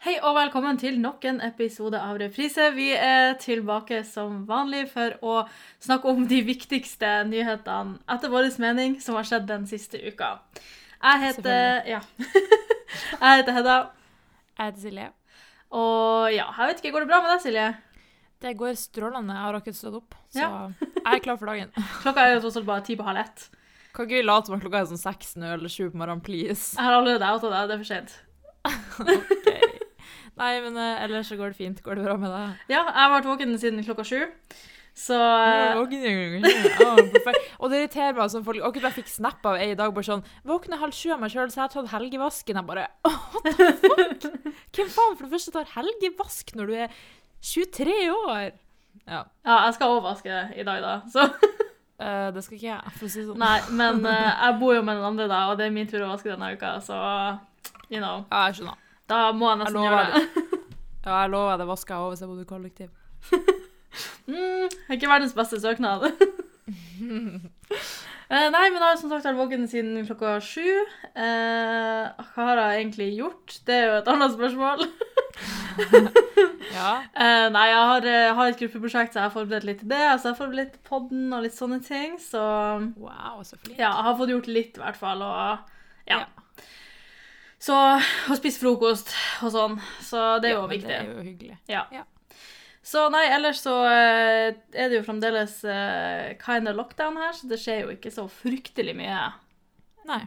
Hei og velkommen til nok en episode av Reprise. Vi er tilbake som vanlig for å snakke om de viktigste nyhetene etter vår mening som har skjedd den siste uka. Jeg heter Ja. jeg heter Hedda. Jeg heter Silje. Og ja, jeg vet ikke, går det bra med deg, Silje? Det går strålende. Jeg har akkurat stått opp, så Ja. jeg er klar for dagen. Klokka er jo tross alt bare ti på halv ett. Kan ikke vi late som klokka er sånn seks nå eller sju på morgenen, please? Jeg har allerede outa deg, det er for sent. Nei, men eh, ellers så går det fint. Går det bra med deg? Ja, jeg har vært våken siden klokka sju. Så Ja, ja. Og det irriterer meg sånn folk Akkurat jeg fikk snap av ei i dag bare sånn Våkner halv sju av meg sjøl, så jeg har tatt helgevasken. Jeg bare What the fuck? Hvem faen for det første tar helgevask når du er 23 år? Ja. ja, jeg skal òg vaske i dag, da. Så uh, det skal ikke jeg, for å si det sånn. Nei, men uh, jeg bor jo med den andre, da, og det er min tur å vaske denne uka, så you know. Ja, jeg skjønner. Da må jeg nesten jeg gjøre det. Ja, jeg lover det vasker jeg òg hvis jeg bodde i kollektiv. Mm, ikke verdens beste søknad. Eh, nei, men jeg har som sagt vært våken siden klokka sju. Eh, hva har jeg egentlig gjort? Det er jo et annet spørsmål. Ja. Eh, nei, jeg har, eh, har et gruppeprosjekt, så jeg har forberedt litt til det. Altså, jeg har forberedt podden og litt sånne ting, så Wow, så flink. ja, jeg har fått gjort litt i hvert fall, og. Så, og spise frokost og sånn, så det er jo Ja, viktig. Det er jo hyggelig. Ja. Ja. Så nei, ellers så eh, er det jo fremdeles uh, kind of lockdown her, så det skjer jo ikke så fryktelig mye. Nei.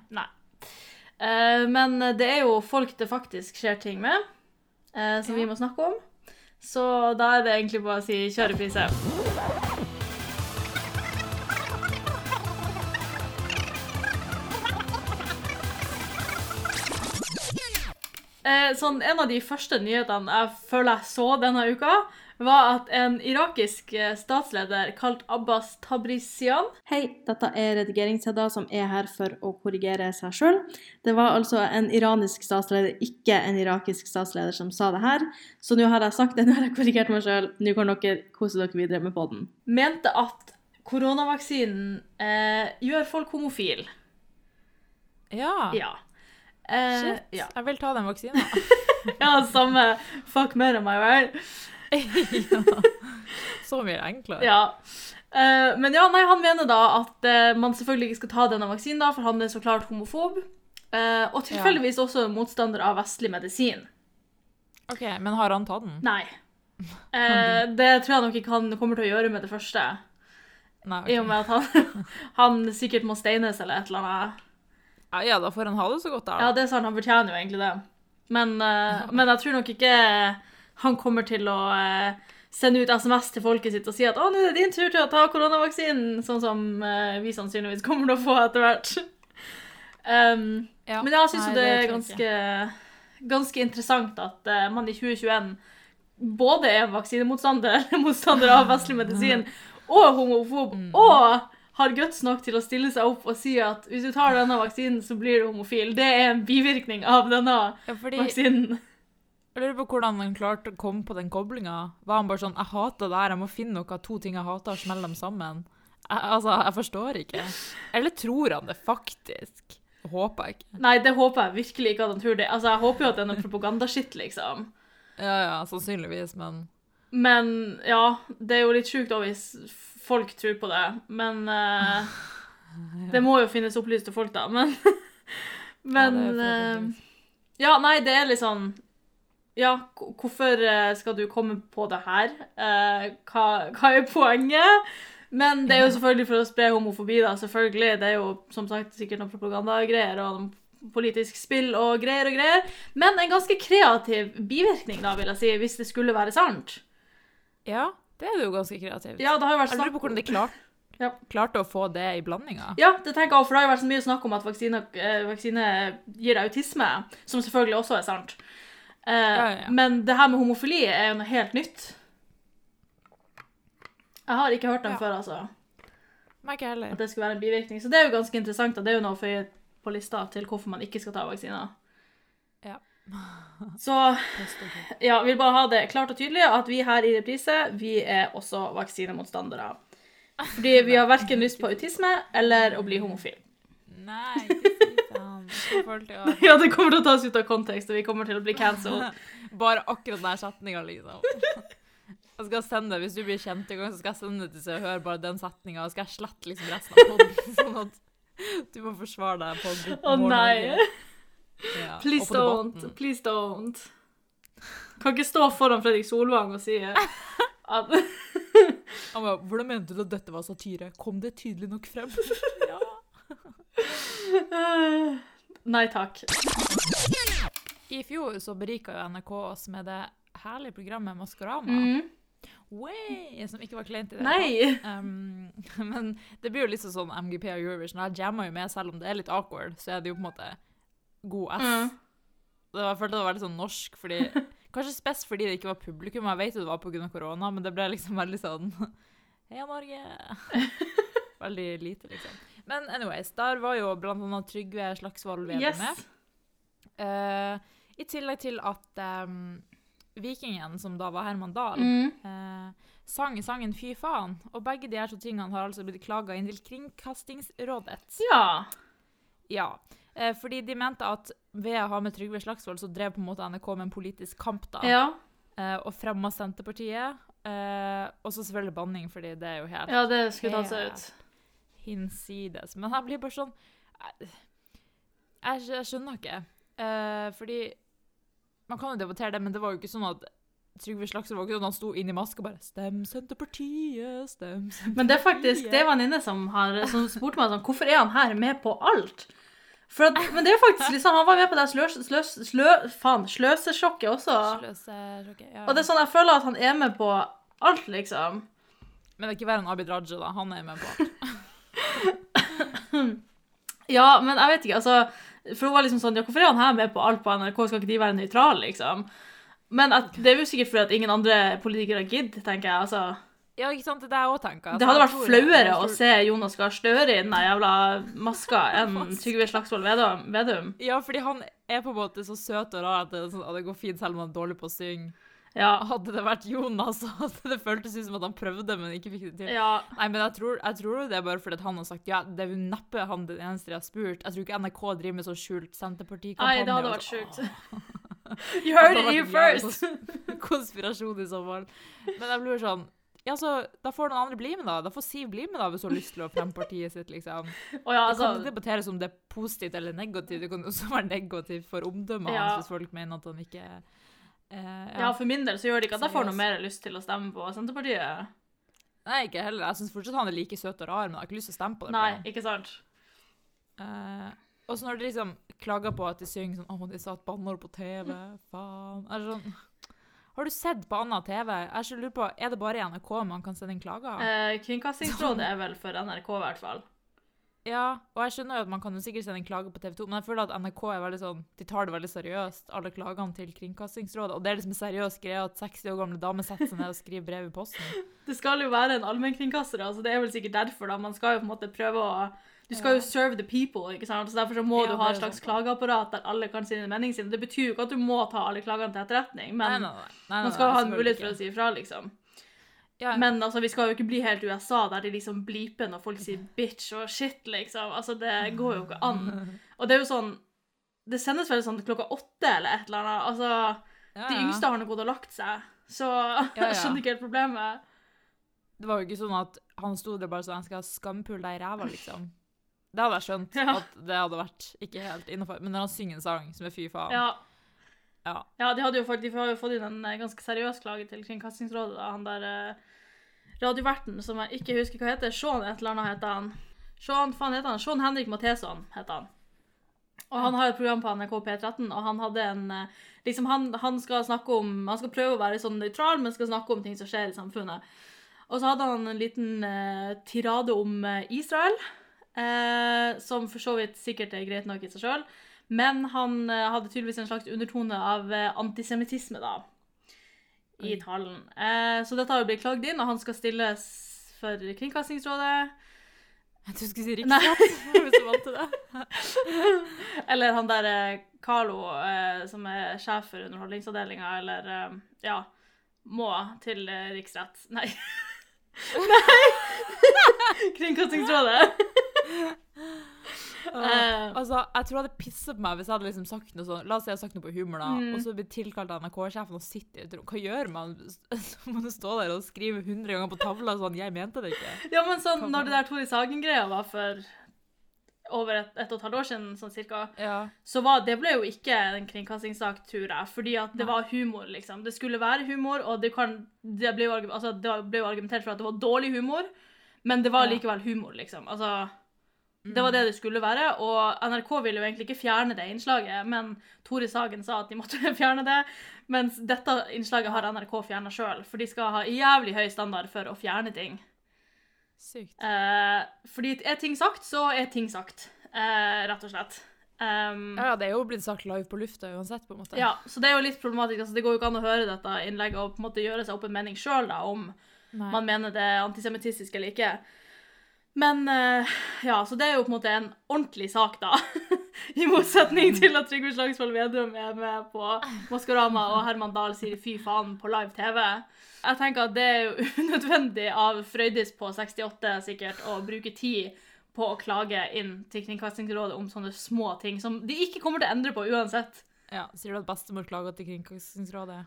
Eh, men det er jo folk det faktisk skjer ting med, uh, som Ja. vi må snakke om. Så da er det egentlig bare å si kjør reprise. Eh, sånn, en av de første nyhetene jeg føler jeg så denne uka, var at en irakisk eh, statsleder kalt Abbas Tabrizian Hei, dette er redigeringshedda som er her for å korrigere seg sjøl. Det var altså en iranisk statsleder, ikke en irakisk statsleder, som sa det her. Så nå har jeg sagt det, nå har jeg korrigert meg sjøl. Nå kan dere kose dere videre med podden. Mente at koronavaksinen eh, gjør folk homofile. Ja. Ja. Eh, Shit. ja. Jeg vil ta den vaksina. ja, samme fuck mer enn meg, vel? ja. Så mye enklere. Ja. Eh, men ja, nei, han mener da at eh, man selvfølgelig ikke skal ta denne vaksinen, for han er så klart homofob. Eh, og tilfeldigvis også motstander av vestlig medisin. OK, men har han tatt den? Nei. Eh, det tror jeg nok ikke han kommer til å gjøre med det første. Nei. I og med at han, han sikkert må steines eller et eller annet. Ja, ja, da får han ha det så godt, da. Ja, det er sant, han fortjener jo egentlig det. Men, eh, men jeg tror nok ikke han kommer til å uh, sende ut SMS til folket sitt og si at å, nå er det din tur til å ta koronavaksinen, sånn som uh, vi sannsynligvis kommer til å få etter hvert. Um, Ja. men jeg syns jo det er ganske, ganske interessant at eh, man i 2021 både er vaksinemotstander, motstander av vestlig medisin, og homofob, Mm. og har guts nok til å stille seg opp og si at hvis du tar denne vaksinen, så blir du homofil. Det er en bivirkning av denne Ja, fordi vaksinen. Jeg lurer på hvordan han klarte å komme på den koblinga. Var han bare sånn 'Jeg hater det her, jeg må finne noe to ting jeg hater, og smelle dem sammen'? Jeg, altså, jeg forstår ikke. Eller tror han det faktisk? Håper jeg ikke. Nei, det håper jeg virkelig ikke at han tror det. Altså, Jeg håper jo at det er noe propagandaskitt, liksom. Ja, ja, sannsynligvis, men Men ja, det er jo litt sjukt òg hvis folk tror på det. Men uh, det må jo finnes opplyste folk, da. Men, men ja, er eh. Ja, nei, det er litt sånn Ja, hvorfor eh, skal du komme på det her? Uh, hva, hva er poenget? Men det er jo selvfølgelig for å spre homofobi, da. Selvfølgelig. Det er jo som sagt sikkert noe propagandagreier og noe politisk spill og greier og greier. Men en ganske kreativ bivirkning, da, vil jeg si, hvis det skulle være sant. Ja, det er jo ganske kreativt. Ja, det har jo vært snakk... Jeg lurer på hvordan de klart, Ja. klarte å få det i blandinga. Ja, det tenker jeg også, for det har jo vært så mye snakk om at vaksine, eh, vaksine gir autisme, som selvfølgelig også er sant. Eh, ja, ja. Men det her med homofili er jo noe helt nytt. Jeg har ikke hørt Ja. før, altså. Meg ikke heller. At det skulle være en bivirkning. Så det er jo ganske interessant, og det er jo noe å føye på lista til hvorfor man ikke skal ta vaksiner. Ja. Så ja, vil bare ha det klart og tydelig at vi her i Reprise, vi er også vaksinemotstandere. Fordi vi har verken lyst på autisme eller å bli homofil. Nei, ikke si sånn. Ja, det kommer til å tas ut av kontekst, og vi kommer til å bli cancelled. Bare akkurat den setninga, liksom. Jeg skal sende det, Hvis du blir kjent en gang, så skal jeg sende det til så og høre bare den setninga, og skal jeg slette liksom resten av poden, sånn at du må forsvare deg på Å oh, nei. Ja, Please don't. Please don't. Kan ikke stå foran Fredrik Solvang og si at Han bare 'Hvordan mente du at dette var satire? Kom det tydelig nok frem?' ja. Nei takk. I fjor så berika jo NRK oss med det herlige programmet Maskorama. Mm. Way, som ikke var kleint i det. hele tatt. Nei. Um, men det blir jo litt sånn MGP og Eurovision. Jeg jammer jo med, selv om det er litt awkward, så er det jo på en måte god S. Mm. Det var, følte det var veldig sånn norsk, fordi Kanskje spesielt fordi det ikke var publikum. Jeg vet jo det var pga. korona, men det ble liksom veldig sånn Heia Norge! Veldig lite, liksom. Men anyways, der var jo blant annet Trygve Slagsvold Vedum Yes. med. Uh, I tillegg til at um, Vikingen, som da var Herman Dahl, Mm. uh, sang sangen 'Fy faen'. Og begge de her to tingene har altså blitt klaga inn til Kringkastingsrådet. Ja. Ja. Eh, fordi de mente at ved å ha med Trygve Slagsvold, så drev på en måte NRK med en politisk kamp, da. Ja. Eh, og fremma Senterpartiet. Eh, og så selvfølgelig banning, fordi det er jo helt ja, det skulle tatt seg ut. hinsides. Men jeg blir bare sånn Jeg, jeg, skjønner ikke. Eh, fordi Man kan jo debattere det, men det var jo ikke sånn at Trygve Slagsvold var ikke sånn at han sto inn i maska og bare 'Stem Senterpartiet, stem Senterpartiet'. Men det er faktisk det er venninne som, har- som spurte meg sånn Hvorfor er han her med på alt? For at, men det er faktisk liksom Han var med på det sløs, sløs, slø, faen, sløsesjokket også. Sløse, ja. Og det er sånn, jeg føler at han er med på alt, liksom. Men det er ikke verre enn Abid Raja, da. Han er med på alt. Ja, men jeg vet ikke, altså For hun var liksom sånn Ja, hvorfor er han her med på alt på NRK? Skal ikke de være nøytrale, liksom? Men at, det er jo sikkert fordi at ingen andre politikere gidder, tenker jeg. altså. Ja, ikke sant? Det er det jeg òg tenker. Altså, Det hadde vært flauere å se Jonas Gahr Støre i den jævla maska enn Trygve Slagsvold Vedum. Ja, fordi han er på en måte så søt og rar at det, er sånn, at det går fint selv om han er dårlig på å synge. Ja. Hadde det vært Jonas, så hadde det føltes ut som at han prøvde, men ikke fikk det til. ja. Nei, men jeg tror, jeg tror det er bare fordi at han har sagt ja, det er jo neppe han den eneste de har spurt. Jeg tror ikke NRK driver med sånn skjult Senterparti-kampanje. Nei, det hadde vært så- sjukt. Åh, You heard it here first! Konspirasjon i så fall. Men jeg blir sånn Ja, så da får noen andre bli med, da. Da får Siv bli med, da, hvis hun har lyst til å fremme partiet sitt, liksom. Og ja, Det kan altså, debatteres om det er positivt eller negativt. Det kan også være negativt for omdømmet Ja. hans hvis folk mener at han ikke eh, ja, for min del så gjør det ikke at jeg får noe mer lyst til å stemme på Senterpartiet. Nei, ikke heller. Jeg syns fortsatt han er like søt og rar, men jeg har ikke lyst til å stemme på det. Nei, ikke sant? Eh, og så når de liksom klager på at de synger sånn 'Å, de satt banneord på TV', faen er det sånn, Har du sett på annen TV? Jeg lurer på, Er det bare i NRK man kan sende inn klager? Eh, Kringkastingsrådet er vel for NRK, i hvert fall. Ja, og jeg skjønner jo at man kan jo sikkert sende en klage på TV 2, men jeg føler at NRK er veldig sånn, de tar det veldig seriøst, alle klagene til Kringkastingsrådet. Og det er liksom en seriøs greie at 60 år gamle damer setter seg ned og skriver brev i posten. Det skal jo være en allmennkringkaster, altså det er vel sikkert derfor da. Man skal jo på en måte prøve å Du skal jo serve the people, ikke sant? Så derfor så må Ja, du ha et slags klageapparat der alle kan si meningen sin. Det betyr jo ikke at du må ta alle klagene til etterretning, men nei, nei, nei, man skal ha en mulighet for å si ifra, liksom. ja, Men altså, vi skal jo ikke bli helt USA, der de liksom bliper når folk sier bitch og shit, liksom. Altså, det går jo ikke an. Og det er jo sånn Det sendes vel sånn klokka åtte eller et eller annet. Altså, ja, de yngste har nå gått og lagt seg, så jeg skjønner ikke helt problemet. Det var jo ikke sånn at han sto der bare sånn 'Jeg skal skampulle deg i ræva', liksom. Det hadde jeg skjønt Ja. at det hadde vært ikke helt innafor. Men når han synger en sang som er fy faen Ja. Ja. Ja, de, hadde jo, fått, jo fått inn en eh, ganske seriøs klage til Kringkastingsrådet. Da. Han der eh, radioverten som jeg ikke husker hva heter, Sean et eller annet heter han. Sean, faen heter han? Sean Henrik Matheson heter han. Og han har et program på NRK P13, og han hadde en eh, Liksom, han, han skal snakke om Han skal prøve å være sånn nøytral, men skal snakke om ting som skjer i samfunnet. Og så hadde han en liten eh, tirade om eh, Israel, eh, som for så vidt sikkert er greit nok i seg sjøl. Men han eh, hadde tydeligvis en slags undertone av eh, antisemittisme, da, i talen. Eh, så dette har jo blitt klagd inn, og han skal stilles for Kringkastingsrådet. Jeg tror du skulle si. Riksrett. Eller han der eh, Carlo, som er sjef for Underholdningsavdelinga, eller Ja, må til riksrett. Nei. Nei! Kringkastingsrådet. Eh, Altså, jeg tror jeg hadde pisset på meg hvis jeg hadde liksom sagt noe sånn La oss si jeg hadde sagt noe på humor, da, Mm. og så blir tilkalt av NRK-sjefen og sitter i et rom. Hva gjør man? Så må du stå der og skrive 100 ganger på tavla sånn 'Jeg mente det ikke'. ja, men sånn, når det der Tore Sagen-greia var for over et, et og et halvt år siden, sånn cirka, Ja. så var, det ble jo ikke en kringkastingssak, tror jeg, fordi at det Nei. var humor, liksom. Det skulle være humor, og det, kan, det, ble, jo, altså, det ble jo argumentert for at det var dårlig humor, men det var likevel humor, liksom. Altså, det var det det skulle være, og NRK ville jo egentlig ikke fjerne det innslaget, men Tore Sagen sa at de måtte fjerne det, mens dette innslaget har NRK fjernet selv, for de skal ha jævlig høy standard for å fjerne ting. Sykt. Eh, fordi er ting sagt, så er ting sagt, eh, rett og slett. Um, Ja, ja, det er jo blitt sagt live på lufta uansett, på en måte. Ja, så det er jo litt problematisk. Altså, det går jo ikke an å høre dette innlegget og på en måte gjøre seg opp en mening sjøl om Nei. man mener det er antisemittistisk eller ikke. Men eh, ja, så det er jo på en måte en ordentlig sak, da. I motsetning til at Trygve Slagsvold Vedum er med på Maskorama og Herman Dahl sier fy faen på live TV. Jeg tenker at det er jo unødvendig av Frøydis på 68 sikkert å bruke tid på å klage inn til Kringkastingsrådet om sånne små ting som de ikke kommer til å endre på uansett. Ja, Sier du at bestemor klaga til Kringkastingsrådet?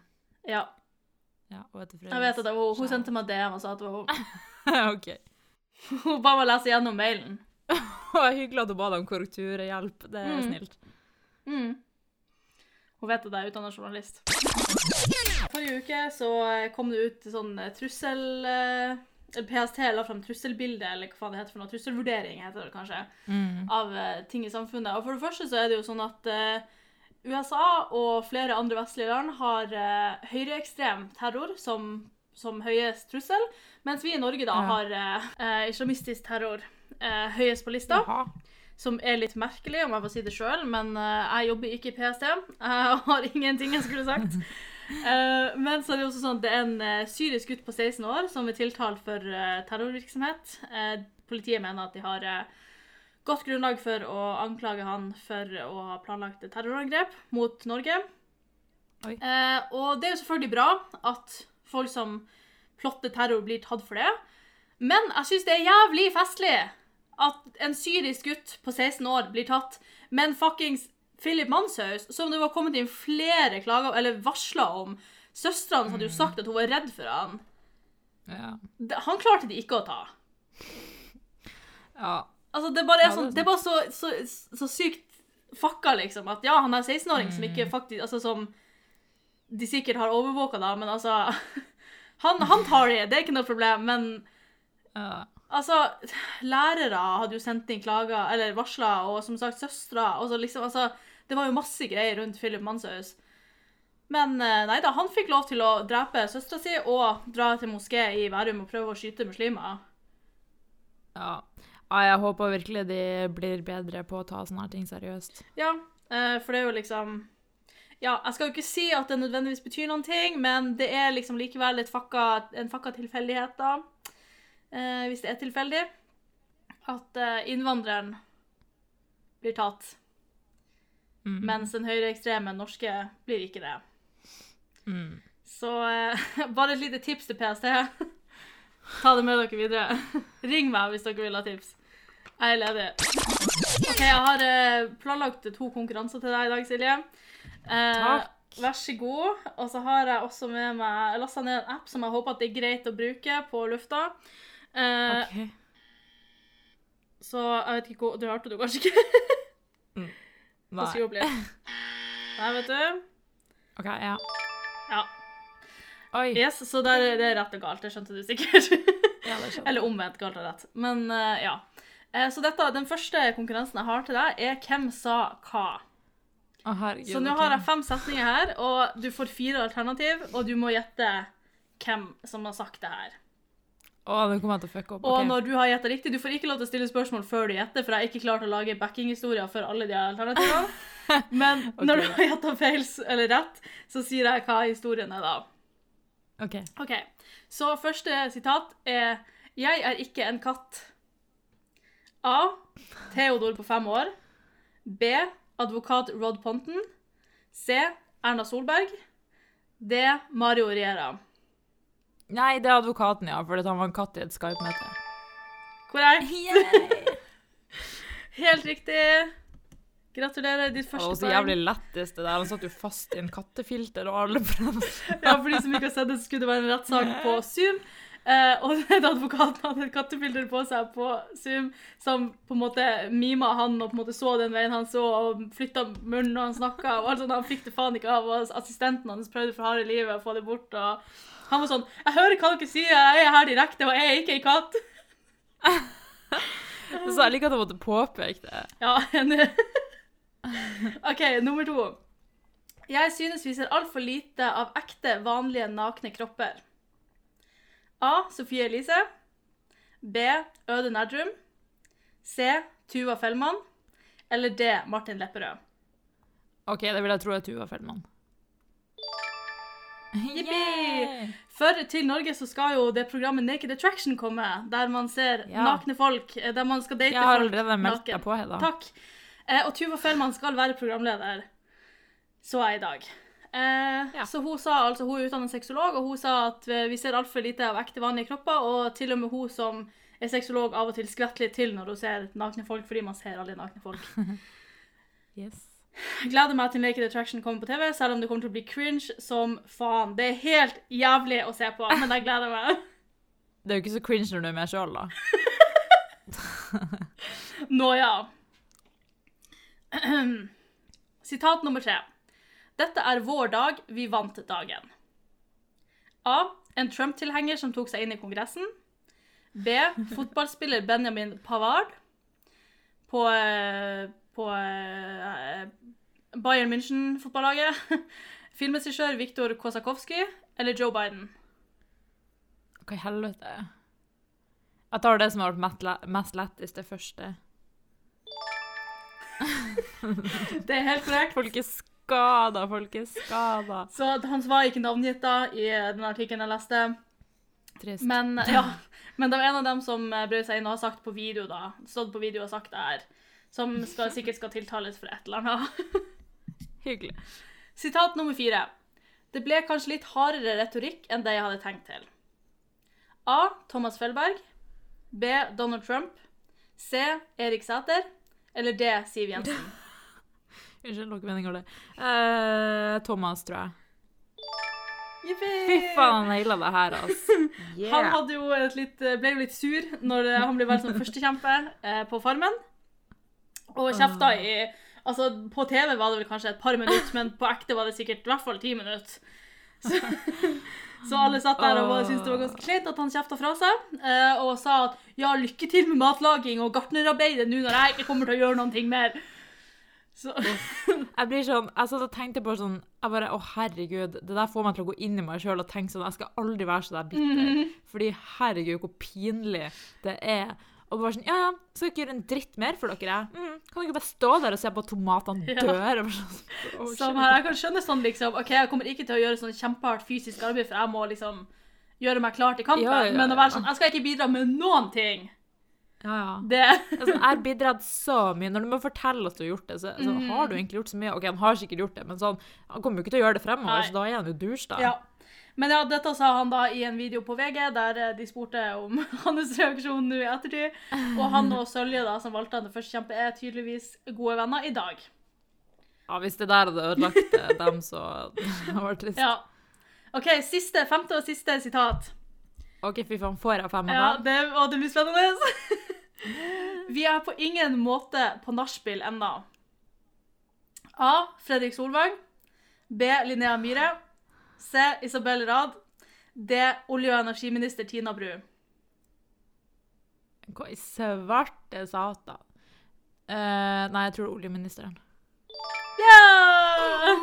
Ja, Ja, jeg vet at det var, hun sendte meg DM og sa at det var hun. OK. Hun ba meg lese gjennom mailen. Hyggelig at hun ba deg om korrekturhjelp. Det er Mm. snilt. Mm. Hun vet at jeg er utdannet journalist. Forrige uke så kom det ut sånn eh, trussel... eh, PST la fram trusselbilde, eller hva faen det heter for noe. Trusselvurdering heter det kanskje. Mm. Av eh, ting i samfunnet. Og for det første så er det jo sånn at USA og flere andre vestlige land har uh, høyreekstrem terror som, som høyest trussel, mens vi i Norge da har eh, eh, islamistisk terror eh, høyest på lista. Jaha. Som er litt merkelig, om jeg får si det sjøl, men eh, jeg jobber ikke i PST. Jeg har ingenting jeg skulle sagt. Eh, men så er det også sånn at det er en eh, syrisk gutt på 16 år som er tiltalt for terrorvirksomhet. Politiet mener at de har godt grunnlag for å anklage han for å ha planlagt et terrorangrep mot Norge. Eh, og det er jo selvfølgelig bra at folk som plotter terror, blir tatt for det. Men jeg syns det er jævlig festlig at en syrisk gutt på 16 år blir tatt, men fuckings Philip Manshaus, som det var kommet inn flere klager eller varsler om Søstera hans hadde jo sagt at hun var redd for han. Ja. Han klarte de ikke å ta. ja. Altså, det bare er, er sånn, det er bare så, så, så sykt fucka, liksom. At ja, han er 16-åring som ikke faktisk Altså som de sikkert har overvåka, da, men altså han, han tar det, det er ikke noe problem, men ja. Altså, lærere hadde jo sendt inn klager, eller varsler, og som sagt søstre. og så liksom, altså, Det var jo masse greier rundt Philip Manshaus. Men eh, nei da, han fikk lov til å drepe søstera si og dra til moské i Værum og prøve å skyte muslimer. ja. Ja, jeg håper virkelig de blir bedre på å ta sånne her ting seriøst. Ja, eh, for det er jo liksom Ja, jeg skal jo ikke si at det nødvendigvis betyr noen ting, men det er liksom likevel fakka, en fakka tilfeldighet, da. Eh, hvis det er tilfeldig. At eh, innvandreren blir tatt, Mm. mens den høyreekstreme norske blir ikke det. Mm. Så eh, bare et lite tips til PST. Ta det med dere videre. Ring meg hvis dere vil ha tips. Jeg er ledig. OK, jeg har eh, planlagt to konkurranser til deg i dag, Silje. Eh, Takk. Vær så god. Og så har jeg også med meg Jeg lasta ned en app som jeg håper at det er greit å bruke på lufta. Eh, OK. Så jeg vet ikke hvor Du hørte det kanskje ikke? mm. Nei. Der, vet du. OK, ja. Ja. Oi. Yes, så der, det er rett og galt. Det skjønte du sikkert. Ja, det. Eller omvendt, galt og rett. Men uh, ja. Uh, så dette, den første konkurransen jeg har til deg, er Hvem sa hva? Å, herregud. Så nå har jeg fem setninger her, og du får fire alternativ, og du må gjette hvem som har sagt det her. Å, nå kommer jeg til å fucke opp. Og når du har gjetta riktig, du får ikke lov til å stille spørsmål før du gjetter, for jeg har ikke klart å lage backinghistorier for alle de alternativene. Men okay. når du har gjetta feil eller rett, så sier jeg hva historien er da. OK. OK. Så første sitat er Jeg er ikke en katt. A. Theodor på fem år. B. Advokat Rod Ponton. C. Erna Solberg. D. Mario Riera. Nei, det er advokaten, ja, fordi han var en katt i et Skype-møte. Korrekt. Helt riktig. Gratulerer. Ditt Det første var så jævlig lettest det der. Han satt jo fast i en kattefilter og alle prøvde. Ja, for de som ikke har sett det, så skulle det være en rettssak på Zoom. Eh, og den advokaten hadde et kattefilter på seg på Zoom som på en måte mima han og på en måte så den veien han så, og flytta munnen når han snakka. Og alt sånt, han fikk det faen ikke av, og assistenten hans prøvde for harde livet å få det bort. og Han var sånn 'Jeg hører hva dere sier, jeg er her direkte, og jeg er ikke ei katt'. Så jeg liker at han måtte påpeke det. Ja, enig. OK, nummer to. Jeg synes vi ser altfor lite av ekte, vanlige, nakne kropper. A. Sofie Elise. B. Øde Nerdrum. C. Tuva Fellmann. Eller D. Martin Lepperød. OK, det vil jeg tro er Tuva Fellmann. Jippi! For til Norge så skal jo det programmet Naked Attraction komme, der man ser Ja. nakne folk, eh, der man skal date folk Jeg har allerede meldt deg på, Hedda. Takk. Eh, og Tuva Fellmann skal være programleder, så jeg i dag. Eh, Ja. Så hun sa altså, hun er utdannet sexolog, og hun sa at eh, vi ser altfor lite av ekte, vanlige kropper, og til og med hun som er sexolog av og til skvetter litt til når hun ser nakne folk, fordi man ser aldri nakne folk. Yes. Gleder meg til Naked Attraction kommer på TV, selv om det kommer til å bli cringe som faen. Det er helt jævlig å se på, men jeg gleder meg. Det er jo ikke så cringe når du er med sjøl, da. Nå ja. Sitat nummer tre. Dette er vår dag, vi vant dagen. A. En Trump-tilhenger som tok seg inn i Kongressen. B. Fotballspiller Benjamin Pavard på, eh, på eh, Bayern München-fotballaget. Filmregissør Viktor Kosakowski eller Joe Biden. Hva i helvete? Jeg tar det som har vært mest le- mest lettest, det første. Det er helt korrekt. Folk er skada, folkens. skada. Så han var ikke navngitt da i den artikkelen jeg leste. Trist. Men, ja, men det var en av dem som eh, brød seg inn og har sagt på video, da, stått på video og sagt det her, som skal, sikkert skal tiltales for et eller annet. Hyggelig. Sitat nummer fire. Det ble kanskje litt hardere retorikk enn det jeg hadde tenkt til. A. Thomas Felberg. B. Donald Trump. C. Erik Sæter. Eller D. Siv Jensen. Unnskyld, dere meninger det. Uh, Thomas, tror jeg. Fy faen, han naila det her, altså. Han hadde jo et litt, ble jo litt sur når eh, han ble valgt som førstekjempe eh, på Farmen. Og kjefta i Altså, på TV var det vel kanskje et par minutter, men på ekte var det sikkert i hvert fall ti minutter. Så, så alle satt der og syntes det var ganske kleint at han kjefta fra seg, eh, og sa at ja, lykke til med matlaging og gartnerarbeidet nå når jeg ikke kommer til å gjøre noen ting mer. Så Jeg blir sånn, jeg satt og tenkte på sånn jeg bare, Å, herregud, det der får meg til å gå inn i meg sjøl og tenke sånn Jeg skal aldri være så der bitter. Fordi herregud, hvor pinlig det er. Og bare sånn Ja, ja, skal ikke gjøre en dritt mer for dere, jeg. Mm, kan dere bare stå der og se på at tomatene dør? Ja. sånn, «Å, Som her, jeg kan skjønne sånn liksom OK, jeg kommer ikke til å gjøre sånn kjempehardt fysisk arbeid, for jeg må liksom gjøre meg klar til kampen. Ja, ja, Men å være sånn Jeg skal ikke bidra med noen ting. Ja, ja. Det Altså, jeg har bidratt så mye. Når du må fortelle at du har gjort det, så, altså, Mm. har du egentlig gjort så mye. OK, han har sikkert gjort det, men sånn, han kommer jo ikke til å gjøre det fremover, Nei. så da er han jo douche, da. Ja. Men ja, dette sa han da i en video på VG, der eh, de spurte om hans reaksjon nå i ettertid. Og han og Sølje, da, som valgte han til førstekjempe, er tydeligvis gode venner i dag. Ja, hvis det der hadde ødelagt eh, dem, så det vært trist. Ja. OK, siste, femte og siste sitat. OK, fy faen, får jeg fem av Ja, det, blir spennende. Vi er på ingen måte på nachspiel ennå. A. Fredrik Solvang. B. Linnea Myhre. C. Isabel Rad. D. Olje- og energiminister Tina Bru. Hva i svarte satan? Uh, nei, jeg tror det er oljeministeren. Ja!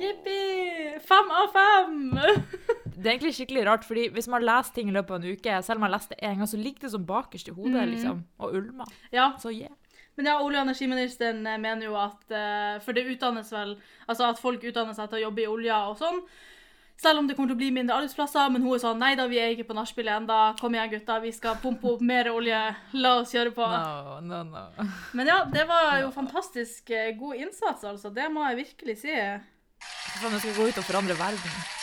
Jippi! Fem av fem! Det er egentlig skikkelig rart, fordi hvis man leser ting i løpet av en uke, selv om man leste en gang, så ligger det som bakerst i hodet, Mm. liksom, og ulmer. Ja, Så yeah. men ja, olje- og energiministeren eh, mener jo at eh, For det utdannes vel Altså at folk utdanner seg til å jobbe i olja og sånn. Selv om det kommer til å bli mindre arbeidsplasser, men hun er sånn Nei da, vi er ikke på nachspielet ennå. Kom igjen, gutta. Vi skal pumpe opp mer olje. La oss kjøre på. No, no, no. Men ja, det var jo fantastisk eh, god innsats, altså. Det må jeg virkelig si. Faen, jeg skal gå ut og forandre verden.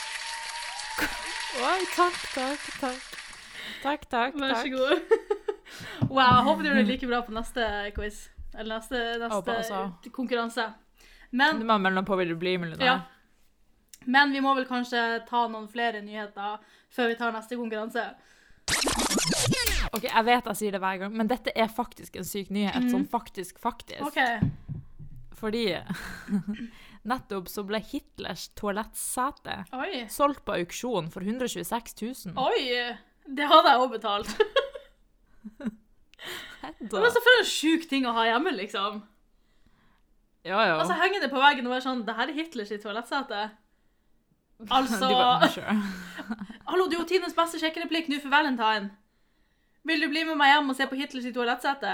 Oi, takk, takk, takk. Takk, takk, Vær så god. Wow, håper du gjør det like bra på neste quiz. Eller neste, neste konkurranse. konkurranse. Du Men, må melde på vil du bli millionær. ja. Men vi må vel kanskje ta noen flere nyheter før vi tar neste konkurranse. Ok, Jeg vet jeg sier det hver gang, men dette er faktisk en syk nyhet. Mm. Sånn faktisk, faktisk. Okay. Fordi nettopp så ble Hitlers toalettsete Oi. solgt på auksjon for 126 000. Oi! Det hadde jeg òg betalt. Det var så for en sjuk ting å ha hjemme, liksom. Ja, ja. Altså, Henger det på veggen og være sånn Det her er Hitlers toalettsete. Altså. Hallo, du er jo tidenes beste sjekkereplikk nå for valentine. Vil du bli med meg hjem og se på Hitlers toalettsete?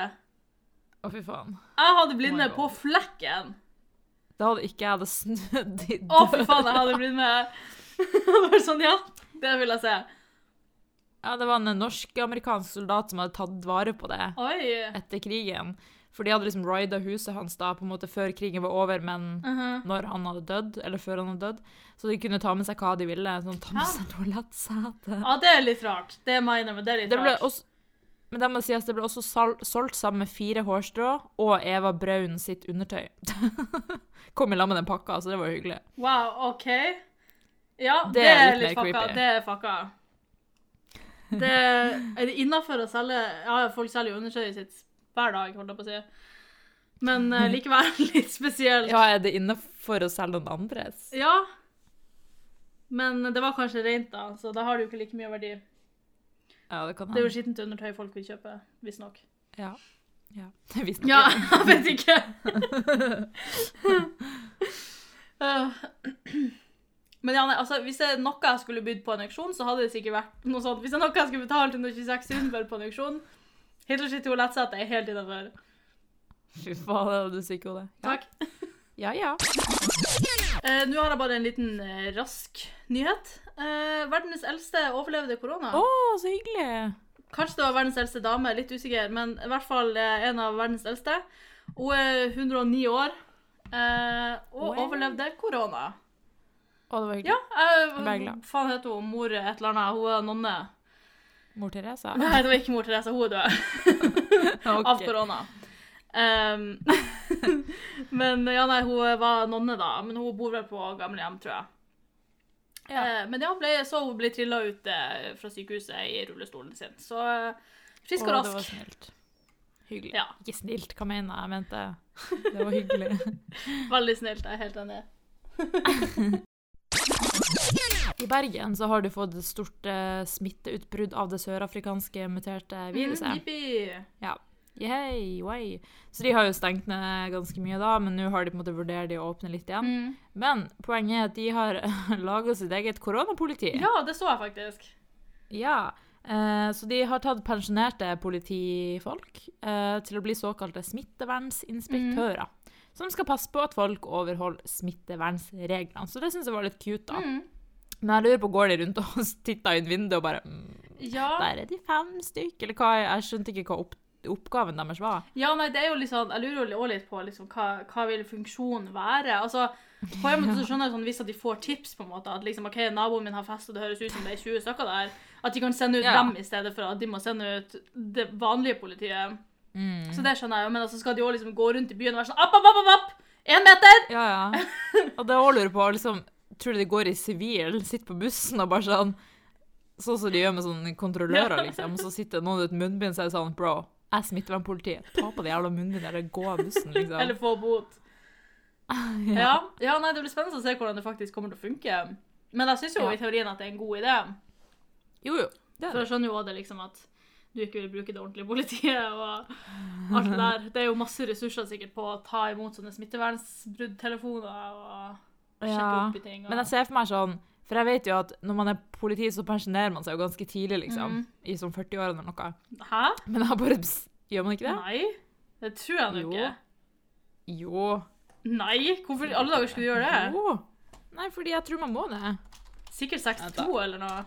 Å, fy faen. Jeg hadde Oh med på flekken. Da hadde ikke jeg hadde snudd i Å, fy faen, jeg hadde blitt med. Bare sånn, ja. Det vil jeg se. Ja, det var en norsk-amerikansk soldat som hadde tatt vare på det Oi. etter krigen. For de hadde liksom rida huset hans da, på en måte før krigen var over, men Mhm. når han hadde dødd, eller før han hadde dødd. Så de kunne ta med seg hva de ville. Sånn, ta med seg toalettsete. Ja, det er litt rart. Det mener jeg, men det er litt Det ble rart. også, men det må sies, det ble også solgt sammen med fire hårstrå og Eva Braun sitt undertøy. Kom i lag med den pakka, så det var hyggelig. Wow, OK. Ja, det, Det er litt litt fucka. Det er fucka. Det er det innafor å selge Ja, folk selger jo undertøyet sitt hver dag, holdt jeg på å si. Men uh, likevel litt spesielt. Ja, er det innafor å selge noen andres? Ja. Men det var kanskje rent, da, så da har det jo ikke like mye verdi. Ja, det Det er jo skittent undertøy folk vil kjøpe, visstnok. Ja. ja. visstnok. Ja, jeg vet ikke. Uh, Men ja, nei, altså, hvis det er noe jeg skulle bydd på en auksjon, så hadde det sikkert vært noe sånt. Hvis det er noe jeg skulle betalt 126 000 for på en auksjon, at toalettsete er helt innafor. Fy faen, det hadde du sikker på det. Ja. Takk. Ja, ja. Eh, Nå har jeg bare en liten eh, rask nyhet. Eh, verdens eldste overlevde korona. Å, så hyggelig. Kanskje det var verdens eldste dame, litt usikker, men i hvert fall eh, en av verdens eldste. Hun er 109 år eh, og Wow. overlevde korona. Å, det var hyggelig. Ja, Jeg ble glad. faen heter hun? Mor et eller annet. Hun er nonne. Mor Teresa. Nei, det var ikke mor Therese, hun er død Ok. av korona. Um, men ja, nei, hun var nonne da, men hun bor vel på gamlehjem, tror jeg. Ja. Eh, men ja, ble, så hun ble trilla ut eh, fra sykehuset i rullestolen sin. Så eh, frisk og Å, det var snilt. Hyggelig. Ja. Ikke snilt, hva mener jeg? Jeg mente det var hyggelig. Veldig snilt, jeg er helt enig. I Bergen så har du fått et stort eh, smitteutbrudd av det sørafrikanske muterte viruset. Mm. Ja. Yay, way. Så de har jo stengt ned ganske mye da, men nå har de på en måte vurdert de å åpne litt igjen. Mm. Men poenget er at de har laga sitt eget koronapoliti. Ja, det så jeg faktisk. Ja. Eh, så de har tatt pensjonerte politifolk eh, til å bli såkalte smittevernsinspektører. Som skal passe på at folk overholder smittevernreglene. Så det syns jeg var litt cute, da. Mm. Men jeg lurer på, går de rundt og titter inn vinduet og bare mm, Ja. Der er de fem stykk, eller hva? Jeg skjønte ikke hva opp, oppgaven deres var. Ja, nei, det er jo litt sånn, Jeg lurer jo litt på liksom, hva, hva vil funksjonen være. Altså, på en måte så skjønner jeg sånn, Hvis at de får tips, på en måte, at liksom, ok, naboen min har fest og det høres ut som det er 20 stykker der, at de kan sende ut Ja. dem i stedet for at de må sende ut det vanlige politiet. Mm. Så det skjønner jeg jo, men altså skal de også liksom gå rundt i byen og være sånn app, app, app, app! Én meter! Ja, ja. Og det jeg lurer på, liksom, tror du de går i sivil, sitter på bussen og bare sånn Sånn som de gjør med sånne kontrollører, liksom. Og så sitter noen uten munnbind og sier sånn Bro, jeg er smittevernpolitiet. Ta på det jævla munnbindet eller gå av bussen, liksom. Eller få bot. Ja. ja, nei, det blir spennende å se hvordan det faktisk kommer til å funke. Men jeg syns jo Ja. i teorien at det er en god idé. Jo, jo. Det For er jeg skjønner jo også det liksom at du ikke vil bruke det ordentlige politiet og alt det der. Det er jo masse ressurser sikkert på å ta imot sånne smittevernsbruddtelefoner og sjekke Ja. opp i ting. Og... Men jeg ser for meg sånn For jeg vet jo at når man er politi, så pensjonerer man seg jo ganske tidlig, liksom. Mm. I sånn 40-årene eller noe. Hæ? Men jeg bare pss, Gjør man ikke det? Nei? Det tror jeg nå ikke. Jo. Nei? Hvorfor i alle dager skulle du gjøre det? Jo. Nei, fordi jeg tror man må det. Sikkert 62 eller noe.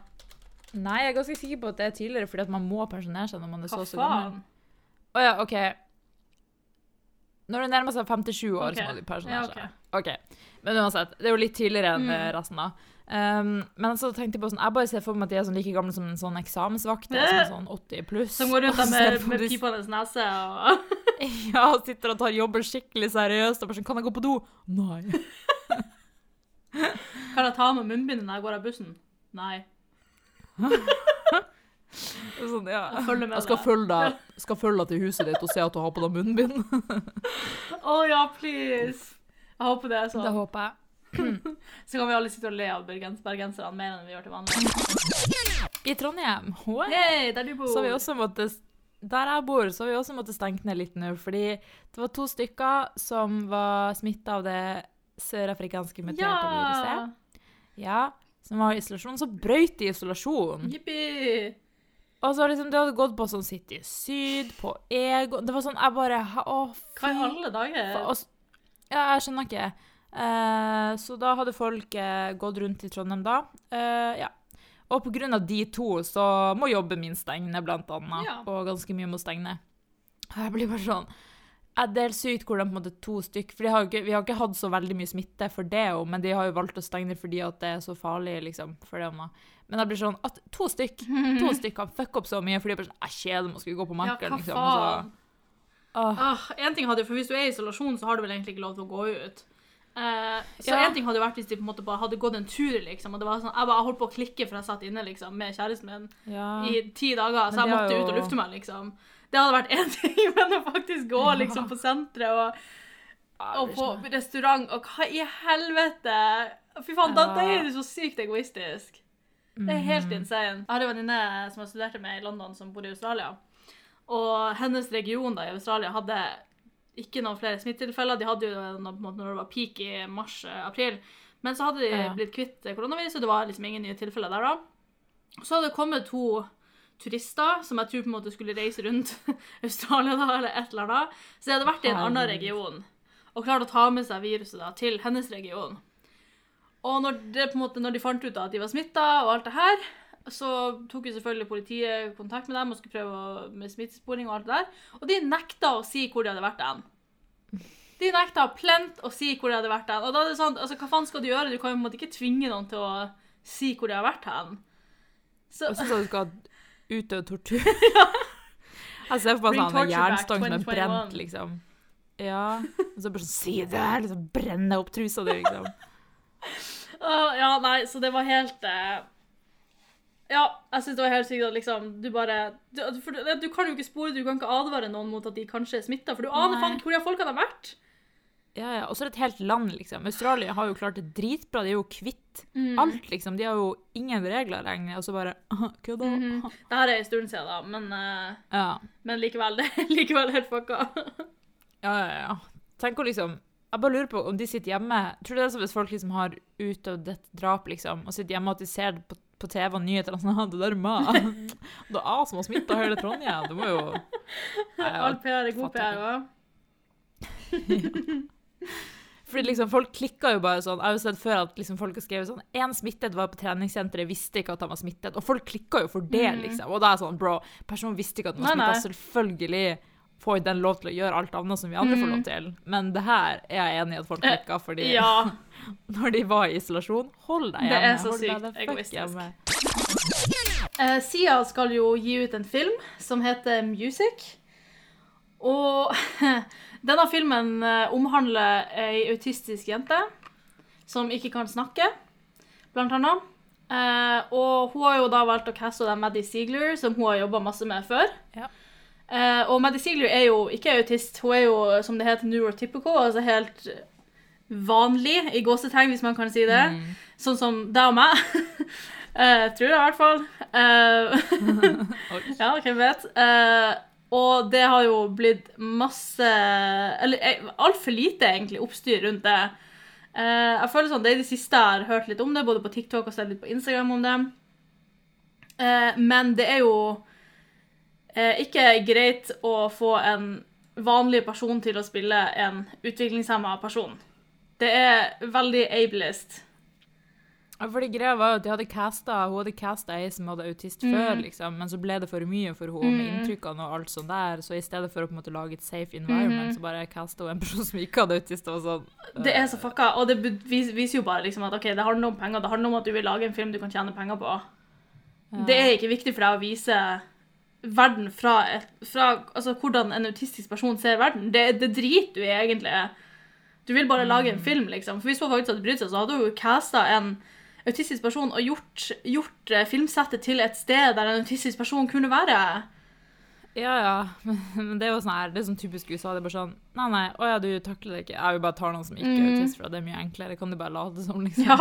Nei, jeg er ganske sikker på at det er tidligere, fordi at man må pensjonere seg når man er Hva så så gammel. Å ja, OK. Når du nærmer seg 57 år, okay. så må du pensjonere Ja, ok. okay. Men uansett, det er jo litt tidligere enn Mm. eh, resten, da. Um, men så tenkte jeg på sånn, jeg bare ser for meg at de er sånn like gamle som en sånn eksamensvakt, Eh. som er sånn 80 pluss. Som går rundt med, med pipenes nese og Ja, og sitter og tar jobben skikkelig seriøst og bare sånn Kan jeg gå på do? Nei. Kan jeg ta med munnbindet når jeg går av bussen? Nei. Sånn, ja. Følge med Jeg skal følge deg, skal følge deg til huset ditt og se at du har på deg munnbind. Å ja, please. Jeg håper det er Det sånn. håper jeg. Så kan vi alle sitte og le av bergens bergenserne mer enn vi gjør til vanlig. I Trondheim Hoa, hey, der du bor. så har vi også måttet Der jeg bor, så har vi også måttet stengt ned litt nå, fordi det var to stykker som var smitta av det sørafrikanske muterte Ja! viruset. Ja, som var i isolasjon. Så brøyt de isolasjon. Jippi! Og så liksom, det hadde gått på sånn City Syd, på Ego Det var sånn, jeg bare Å, fy Hva i alle dager? og Ja, jeg skjønner ikke. Eh, så da hadde folk eh, gått rundt i Trondheim da. Eh, ja. Og på grunn av de to så må jobben min stenge, blant annet. Ja. Og ganske mye må stenge. Og jeg blir bare sånn Det er helt sykt hvordan på en måte to stykk For de har jo ikke, vi har ikke hatt så veldig mye smitte for det, jo, men de har jo valgt å stenge det fordi at det er så farlig, liksom. For det, man. men jeg blir sånn at to stykk to stykk kan fucke opp så mye fordi de bare sånn Jeg kjeder meg, skal skulle gå på Ja, markedet, hva liksom. så- faen? Ah, en ting hadde, for Hvis du er i isolasjon, så har du vel egentlig ikke lov til å gå ut. Eh, så Ja. en ting hadde jo vært hvis de på en måte bare hadde gått en tur, liksom. Og det var sånn, Jeg bare holdt på å klikke for jeg satt inne liksom, med kjæresten min Ja. i ti dager, så jeg måtte jo- ut og lufte meg, liksom. Det hadde vært én ting, men å faktisk gå liksom på senteret og, og på restaurant og hva i helvete Fy faen, da, da er du så sykt egoistisk. Det er helt Mhm. insane. Jeg har en venninne som jeg studerte med i London, som bor i Australia. Og hennes region da i Australia hadde ikke noen flere smittetilfeller. De hadde jo noe, måte, når det var peak i mars-april. Men så hadde de blitt kvitt koronaviruset, det var liksom ingen nye tilfeller der da. Så hadde det kommet to turister som jeg tror på en måte skulle reise rundt Australia da, eller et eller annet. Så jeg hadde vært i en annen region og klart å ta med seg viruset da, til hennes region. Og når, det, måte, når de fant ut da, at de var smitta og alt det her, så tok jo selvfølgelig politiet kontakt med dem og skulle prøve med smittesporing og alt det der. Og de nekta å si hvor de hadde vært hen. De nekta plent å si hvor de hadde vært hen. Og da er det sånn, altså hva faen skal du gjøre? Du kan jo på en måte ikke tvinge noen til å si hvor de har vært hen. Så, Og så skal du utøve tortur. Jeg ser for meg sånn en jernstang som er 2021. brent, liksom. Ja. Og så bare sånn Si det! Liksom brenne opp trusa di, liksom. Åh, ja, nei, så det var helt eh, Ja, jeg syns det var helt sykt at liksom Du bare du, for, du kan jo ikke spore, du kan ikke advare noen mot at de kanskje er smitta, for du aner faen ikke hvor de folkene har vært. Ja, ja. Og så er det et helt land, liksom. Australia har jo klart det dritbra. De er jo kvitt Mm. alt, liksom. De har jo ingen regler lenger. Og så bare Kødda. Mm -hmm. Det her er en stund siden, da, men, uh, Ja. men likevel, det er likevel helt fucka. Ja, ja, ja. Tenk å liksom Jeg bare lurer på om de sitter hjemme Tror du det er som hvis folk liksom har utøvd et drap, liksom, og sitter hjemme og at de ser det på, på TV og nyheter og sånn «Ah, Det der er meg. Det er jeg som har smitta hele Trondheim. Det må jo Alt. All PR er god PR òg. Fordi liksom, folk klikker jo bare sånn. Jeg har jo sett før at liksom, folk har skrevet sånn Én smittet var på treningssenteret, visste ikke at han var smittet. Og folk klikker jo for det, Mm. liksom. Og da er sånn, bro, personen visste ikke at han var smittet. Selvfølgelig får den lov til å gjøre alt annet som vi andre får lov til. Men det her er jeg enig i at folk klikka, klikker fordi Ja. når de var i isolasjon, hold deg hjemme. Det er så sykt egoistisk. Eh, Sia skal jo gi ut en film som heter Music. Og denne filmen eh, omhandler ei autistisk jente som ikke kan snakke, blant annet. Eh, og hun har jo da valgt å caste den Maddie Ziegler, som hun har jobba masse med før. Ja. Eh, og Maddie Ziegler er jo ikke autist, hun er jo, som det heter, neurotypical, altså helt vanlig, i gåsetegn, hvis man kan si det. Mm. Sånn som deg og meg. Eh, tror jeg i hvert fall. Eh, ja, hvem vet. Eh, og det har jo blitt masse Eller eh, altfor lite, egentlig, oppstyr rundt det. Eh, jeg føler sånn, Det er det siste jeg har hørt litt om det, både på TikTok og sett litt på Instagram om det. Eh, men det er jo ikke greit å få en vanlig person til å spille en utviklingshemma person. Det er veldig ableist. Fordi greia var jo at de hadde casta, Hun hadde casta ei som hadde autist før, Mm. liksom, men så ble det for mye for henne med Mm. inntrykkene og alt sånt der. Så i stedet for å på en måte lage et safe environment, mm. så bare casta hun en person som ikke hadde autist. Og sånn. Det er så fucka, og det viser jo bare liksom at ok, det handler om penger. Det handler om at du vil lage en film du kan tjene penger på. Ja. Det er ikke viktig for deg å vise verden fra, et, fra altså, hvordan en autistisk person ser verden. Det, det driter du i, egentlig. Du vil bare lage en film, liksom. For hvis hun faktisk hadde brydd seg, så hadde hun casta en autistisk person og gjort, gjort eh, filmsettet til et sted der en autistisk person kunne være. Ja, ja, men, det er jo sånn her, det er sånn typisk USA. Det er bare sånn Nei, nei, å ja, du takler det ikke. Jeg vil bare ta noen som ikke er Mhm. autist, for det er mye enklere. Kan du bare late som, liksom? Ja,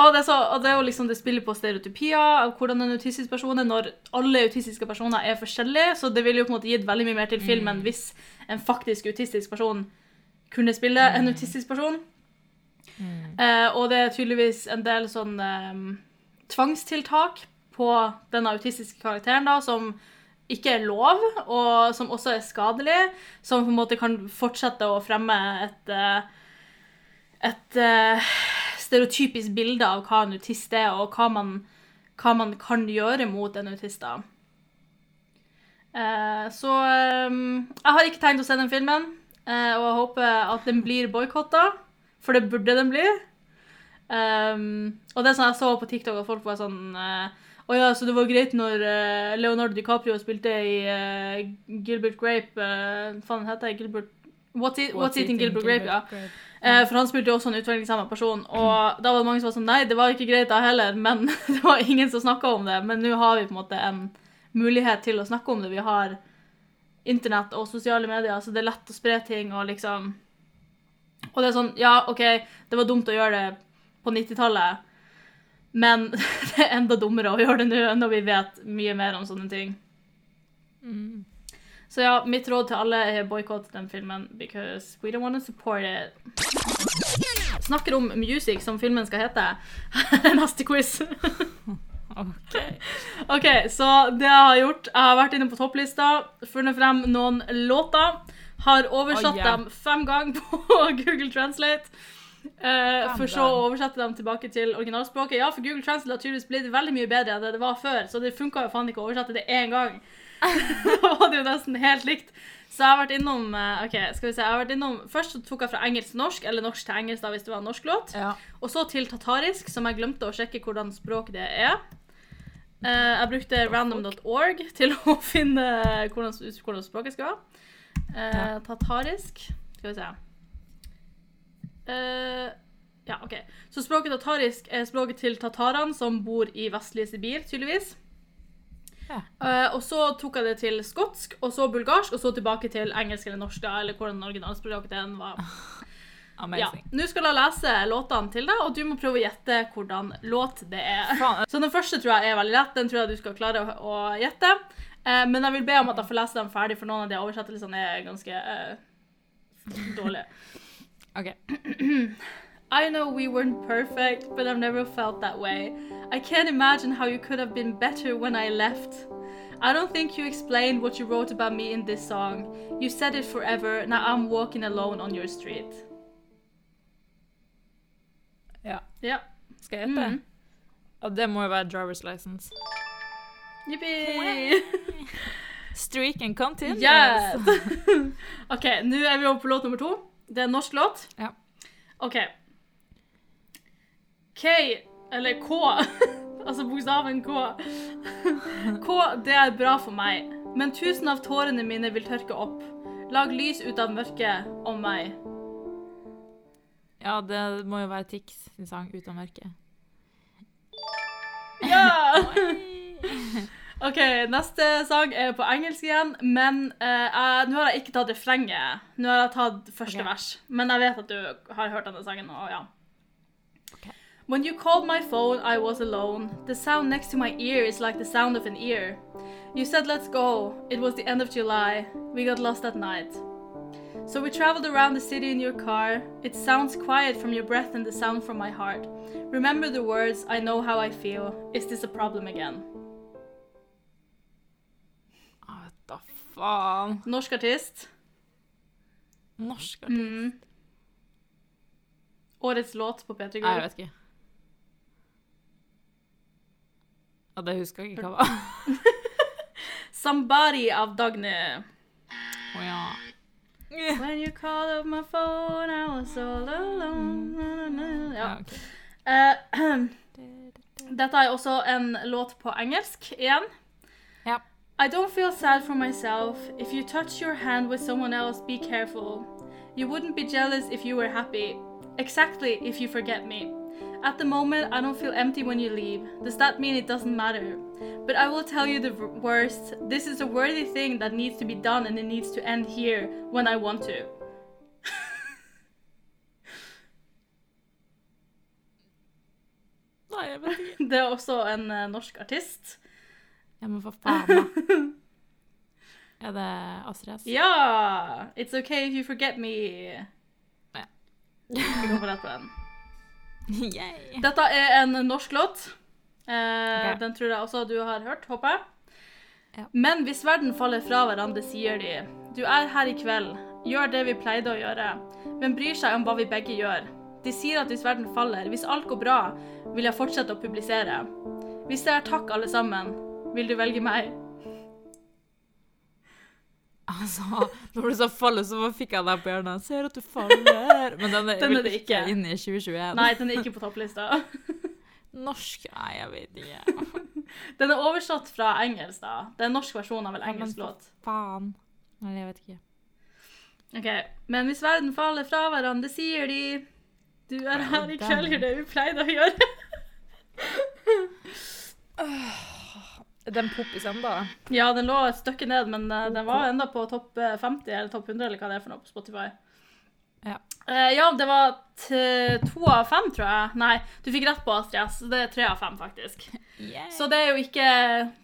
og det, er så, og det er jo liksom det spiller på stereotypier av hvordan en autistisk person er, når alle autistiske personer er forskjellige, så det ville jo på en måte gitt veldig mye mer til filmen hvis en faktisk autistisk person kunne spille en autistisk person. Mm. Eh, og det er tydeligvis en del sånn eh, tvangstiltak på denne autistiske karakteren da, som ikke er lov, og som også er skadelig, som på en måte kan fortsette å fremme et, eh, et eh, stereotypisk bilde av hva en autist er, og hva man, hva man kan gjøre mot en autist. da. Eh, så eh, jeg har ikke tenkt å se den filmen, eh, og jeg håper at den blir boikotta, for det burde den bli. Um, og det er sånn jeg så på TikTok at folk var sånn eh, Å ja, så det var greit når uh, Leonardo DiCaprio spilte i uh, Gilbert Grape uh, Faen, heter det Gilbert What's, It, What's Eating Gilbert Grape, ja. Eh, for han spilte jo også en utviklingshemma person, og da var det mange som var sånn Nei, det var ikke greit da heller, men det var ingen som snakka om det. Men nå har vi på en måte en mulighet til å snakke om det. Vi har internett og sosiale medier, så det er lett å spre ting og liksom Og det er sånn Ja, OK, det var dumt å gjøre det på 90-tallet, men det er enda dummere å gjøre det nå når vi vet mye mer om sånne ting. Mm. Så ja, mitt råd til alle er boikott den filmen, because we don't want to support it. Snakker om music, som filmen skal hete. Neste quiz. OK. OK, så det jeg har gjort Jeg har vært inne på topplista, funnet frem noen låter. Har oversatt oh, yeah. dem fem ganger på Google Translate. Uh, for så å oversette dem tilbake til originalspråket. Ja, for Google Translate har tydeligvis blitt veldig mye bedre enn det det var før, så det funka jo faen ikke å oversette det én gang. da var det jo nesten helt likt. Så jeg har vært innom eh, OK, skal vi se. Jeg har vært innom, Først så tok jeg fra engelsk til norsk, eller norsk til engelsk da hvis det var en norsk låt. Ja. Og så til tatarisk, som jeg glemte å sjekke hvordan språk det er. Uh, jeg brukte random.org til å finne hvordan, hvordan språket skal være. Eh, tatarisk Skal vi se. Eh, ja, OK. Så språket tatarisk er språket til tatarene som bor i vestlige Sibir, tydeligvis. Ja. Eh, og så tok jeg det til skotsk, og så bulgarsk, og så tilbake til engelsk eller norsk, da, eller hvordan originalspråket den var. Ja. Nå skal jeg lese låtene til deg, og du må prøve å gjette hvordan låt det er. Så den første tror jeg er veldig lett. Den tror jeg du skal klare å, å gjette. Eh, men jeg vil be om at jeg får lese dem ferdig, for noen av de oversettelsene er ganske eh, dårlige. OK. I know we weren't perfect, but I've never felt that way. I can't imagine how you could have been better when I left. I don't think you explained what you wrote about me in this song. You said it forever, now I'm walking alone on your street. Ja. Ja. Skal jeg gjette? det? Ja, det må jo være driver's license. Jippi! Streak and continue. Yes! OK, nå er vi over på låt nummer to. Det er en norsk låt. Ja. OK. K, eller K, altså bokstaven K. K, det er bra for meg, men tusen av tårene mine vil tørke opp. Lag lys ut av mørket om meg. Ja, det må jo være Tix sin sang 'Ut av mørket'. Ja! OK, neste sang er på engelsk igjen, men jeg- nå har jeg ikke tatt refrenget. Nå har jeg tatt første Ok. vers, men jeg vet at du har hørt denne sangen. og ja. When you called my phone, I was alone. The sound next to my ear is like the sound of an ear. You said, let's go. It was the end of July. We got lost that night. So we traveled around the city in your car. It sounds quiet from your breath and the sound from my heart. Remember the words, I know how I feel. Is this a problem again? Faen. Norsk artist. Norsk artist. Mm. Årets låt på P3 Gull. jeg vet ikke. Ja, det husker jeg ikke hva var. 'Somebody' av Dagny. Å ja. When you call up my phone, I was all alone Ja. Ja, okay. uh, dette er også en låt på engelsk igjen. I don't feel sad for myself. If you touch your hand with someone else, be careful. You wouldn't be jealous if you were happy. Exactly if you forget me. At the moment, I don't feel empty when you leave. Does that mean it doesn't matter? But I will tell you the worst. This is a worthy thing that needs to be done and it needs to end here when I want to. Nei, jeg vet ikke. Det er også en eh, norsk artist. Ja, men for faen, da. Er det Astrid S? Ja! It's okay if you forget me. Ja. Vi går for rett på den. Yay. Dette er en norsk låt. Eh, okay. Den tror jeg også du har hørt, håper jeg. Ja. Men hvis verden faller fra hverandre, sier de Du er her i kveld. Gjør det vi pleide å gjøre. men bryr seg om hva vi begge gjør? De sier at hvis verden faller, hvis alt går bra, vil jeg fortsette å publisere. Hvis det er takk, alle sammen, vil du velge meg? Altså, når du sa faller, så fikk jeg deg på hjernen. Ser at du faller. Men den er, Den er det ikke inn inne i 2021. Nei, den er ikke på topplista. Norsk Nei, jeg vet ikke. Den er oversatt fra engelsk, da. Det er en norsk versjon av en Ja, men engelsk låt. Faen. Nei, jeg vet ikke. Ok, Men hvis verden faller fra hverandre, sier de Du er her i kveld, gjør det vi pleide å gjøre. Den poppis ennå? Ja, den lå et stykke ned, men eh, den var enda på topp eh, 50 eller topp 100 eller hva det er for noe på Spotify. Ja. uh, ja, det var to av fem, tror jeg. Nei, du fikk rett på Astrid S. Det er tre av fem, faktisk. Så det er jo ikke